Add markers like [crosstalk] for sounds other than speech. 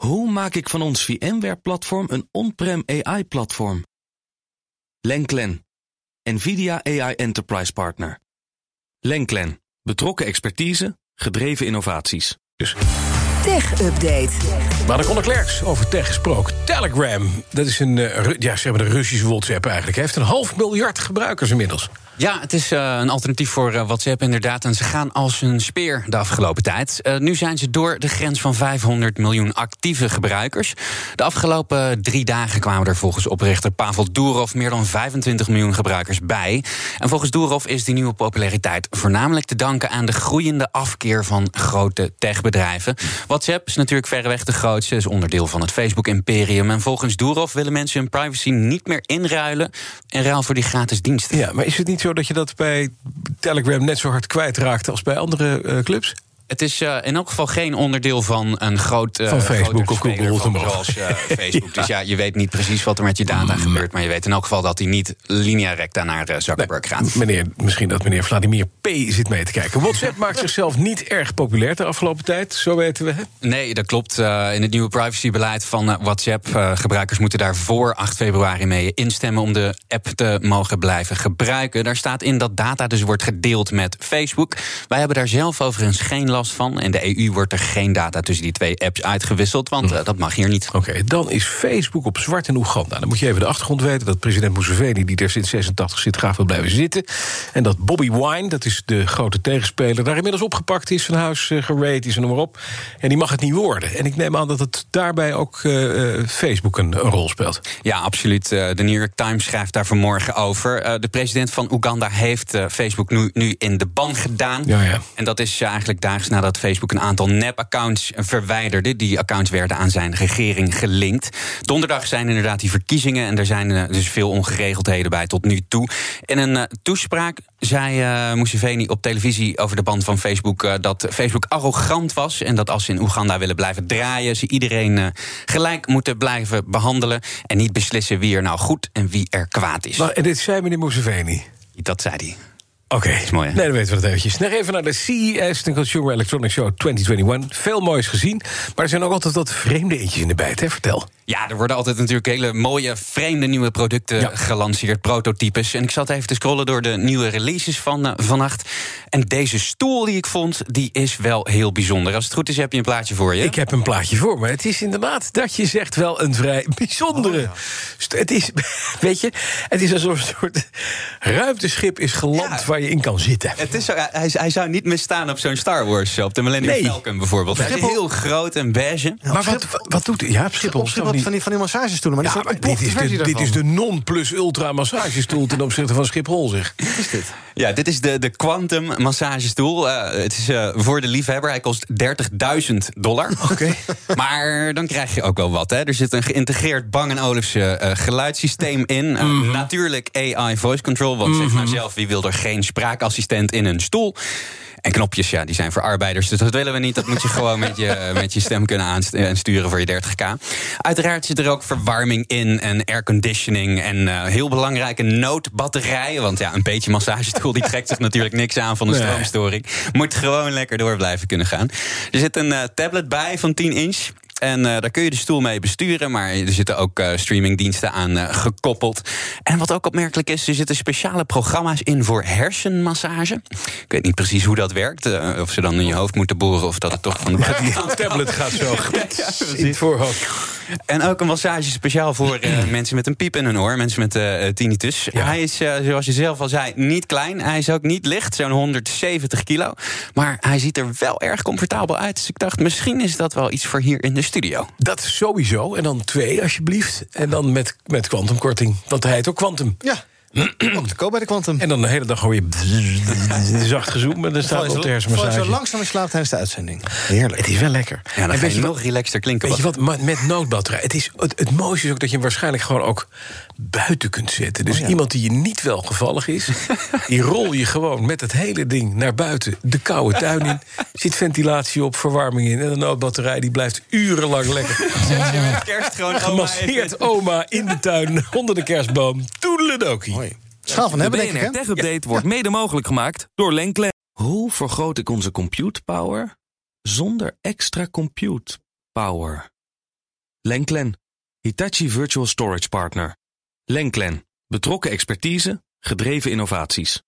Hoe maak ik van ons VMware-platform een on-prem AI-platform? Lenklen, NVIDIA AI Enterprise Partner. Lenklen, betrokken expertise, gedreven innovaties. Dus. Tech Update. Maar de Klerks over tech gesproken. Telegram, dat is een, uh, ja, zeg maar de Russische WhatsApp eigenlijk. Heeft een half miljard gebruikers inmiddels. Ja, het is uh, een alternatief voor uh, WhatsApp inderdaad. En ze gaan als een speer de afgelopen tijd. Uh, nu zijn ze door de grens van 500 miljoen actieve gebruikers. De afgelopen drie dagen kwamen er volgens oprichter Pavel Durov... meer dan 25 miljoen gebruikers bij. En volgens Durov is die nieuwe populariteit voornamelijk te danken... aan de groeiende afkeer van grote techbedrijven. WhatsApp is natuurlijk verreweg de grootste, is onderdeel van het Facebook-imperium. En volgens Durov willen mensen hun privacy niet meer inruilen... in ruil voor die gratis diensten. Ja, maar is het niet zo dat je dat bij Telegram net zo hard kwijtraakt als bij andere uh, clubs? Het is uh, in elk geval geen onderdeel van een groot. Uh, van Facebook of Google van, zoals uh, Facebook. Dus ja, je weet niet precies wat er met je data Mm. gebeurt. Maar je weet in elk geval dat hij niet linea recta naar Zuckerberg nee, gaat. Meneer, misschien dat meneer Vladimir P. zit mee te kijken. WhatsApp maakt zichzelf niet erg populair de afgelopen tijd, zo weten we. Hè? Nee, dat klopt. in het nieuwe privacybeleid van WhatsApp. gebruikers moeten daar voor 8 februari mee instemmen om de app te mogen blijven gebruiken. Daar staat in dat data dus wordt gedeeld met Facebook. Wij hebben daar zelf overigens geen last van. In de EU wordt er geen data tussen die twee apps uitgewisseld, want uh, dat mag hier niet. Oké, okay, dan is Facebook op zwart in Oeganda. Dan moet je even de achtergrond weten dat president Museveni, die er sinds 86 zit, graag wil blijven zitten. En dat Bobby Wine, dat is de grote tegenspeler, daar inmiddels opgepakt is, van huis uh, is en noem maar op. En die mag het niet worden. En ik neem aan dat het daarbij ook uh, Facebook een, een, rol speelt. Ja, absoluut. de New York Times schrijft daar vanmorgen over. de president van Oeganda heeft Facebook nu, nu in de ban gedaan. Ja, ja. En dat is eigenlijk daags nadat Facebook een aantal nep-accounts verwijderde. Die accounts werden aan zijn regering gelinkt. Donderdag zijn inderdaad die verkiezingen en er zijn uh, dus veel ongeregeldheden bij tot nu toe. In een uh, toespraak zei uh, Museveni op televisie over de band van Facebook uh, dat Facebook arrogant was en dat als ze in Oeganda willen blijven draaien, ze iedereen uh, gelijk moeten blijven behandelen en niet beslissen wie er nou goed en wie er kwaad is. Maar, en dit zei meneer Museveni? Dat zei hij. Oké, okay. mooi. Hè? Nee, dan weten we dat eventjes. Nog even naar de CES, de Consumer Electronics Show 2021. Veel moois gezien, maar er zijn ook altijd wat vreemde eentjes in de bijt, hè? Vertel. Ja, er worden altijd natuurlijk hele mooie, vreemde nieuwe producten ja. gelanceerd, prototypes. En ik zat even te scrollen door de nieuwe releases van uh, vannacht. En deze stoel die ik vond, die is wel heel bijzonder. Als het goed is, heb je een plaatje voor je. Ik heb een plaatje voor me. Het is inderdaad dat je zegt wel een vrij bijzondere. Oh, ja. Het is, [laughs] weet je, het is alsof een soort ruimteschip is geland ja. waar je in kan zitten. Het is zo, hij, hij zou niet misstaan op zo'n Star Wars show, op de Millennium nee. Falcon bijvoorbeeld. Hij is heel groot en beige. Ja, maar wat, wat, wat doet hij? Ja, op Schiphol. Op Schiphol van die, van die massagestoelen. Maar, ja, maar dit, is de, dit is de non-plus-ultra massagestoel ten opzichte van Schiphol, zeg. Wat is dit? Ja, dit is de, de Quantum massagestoel. Uh, het is uh, voor de liefhebber. Hij kost 30.000 dollar. [laughs] Oké. Okay. maar dan krijg je ook wel wat. Hè. Er zit een geïntegreerd Bang Olufsen uh, geluidssysteem in. Uh, mm -hmm. Natuurlijk AI voice control. Want mm -hmm. zeg nou zelf, wie wil er geen spraakassistent in een stoel? En knopjes, ja, die zijn voor arbeiders. Dus dat willen we niet. Dat moet je [laughs] gewoon met je, met je stem kunnen aansturen voor je 30k. Uiteraard zit er ook verwarming in en airconditioning. En uh, heel belangrijke noodbatterijen. Want ja, een beetje massagestoel die trekt zich natuurlijk niks aan van de stroomstoring. Moet gewoon lekker door blijven kunnen gaan. Er zit een uh, tablet bij van 10 inch. En uh, daar kun je de stoel mee besturen. Maar er zitten ook uh, streamingdiensten aan uh, gekoppeld. En wat ook opmerkelijk is, er zitten speciale programma's in voor hersenmassage. Ik weet niet precies hoe dat werkt. of ze dan in je hoofd moeten boren of dat het toch van de ja, tablet gaat zo [laughs] ja, in het voorhoofd. En ook een massage speciaal voor [clears throat] mensen met een piep in hun oor. Mensen met tinnitus. Ja. Hij is, zoals je zelf al zei, niet klein. Hij is ook niet licht, zo'n 170 kilo. Maar hij ziet er wel erg comfortabel uit. Dus ik dacht, misschien is dat wel iets voor hier in de studio. Dat sowieso. En dan twee, alsjeblieft. En dan met, met kwantumkorting. Want hij heet ook kwantum. Ja. Ook te koop bij de Quantum. En dan de hele dag hoor je zacht gezoem en dan staat op de hersenmassage. zo langzaam in slaap tijdens de uitzending. Heerlijk. Het is wel lekker. Ja, dan en weet je nog relaxter klinken. Weet je wat, met noodbatterij. Het, is, het, het mooiste is ook dat je hem waarschijnlijk gewoon ook buiten kunt zetten. Dus oh ja. iemand die je niet welgevallig is, [laughs] die rol je gewoon met het hele ding naar buiten de koude tuin in. Zit ventilatie op, verwarming in. En de noodbatterij die blijft urenlang lekker. [laughs] Kerst gewoon Gemasseerd oma in de tuin onder de kerstboom. Toedeledokie. Schaal van hebben, de BNR Tech Update ja. wordt mede mogelijk gemaakt door Lenklen. Hoe vergroot ik onze compute power zonder extra compute power? Lenklen, Hitachi Virtual Storage Partner. Lenklen, betrokken expertise, gedreven innovaties.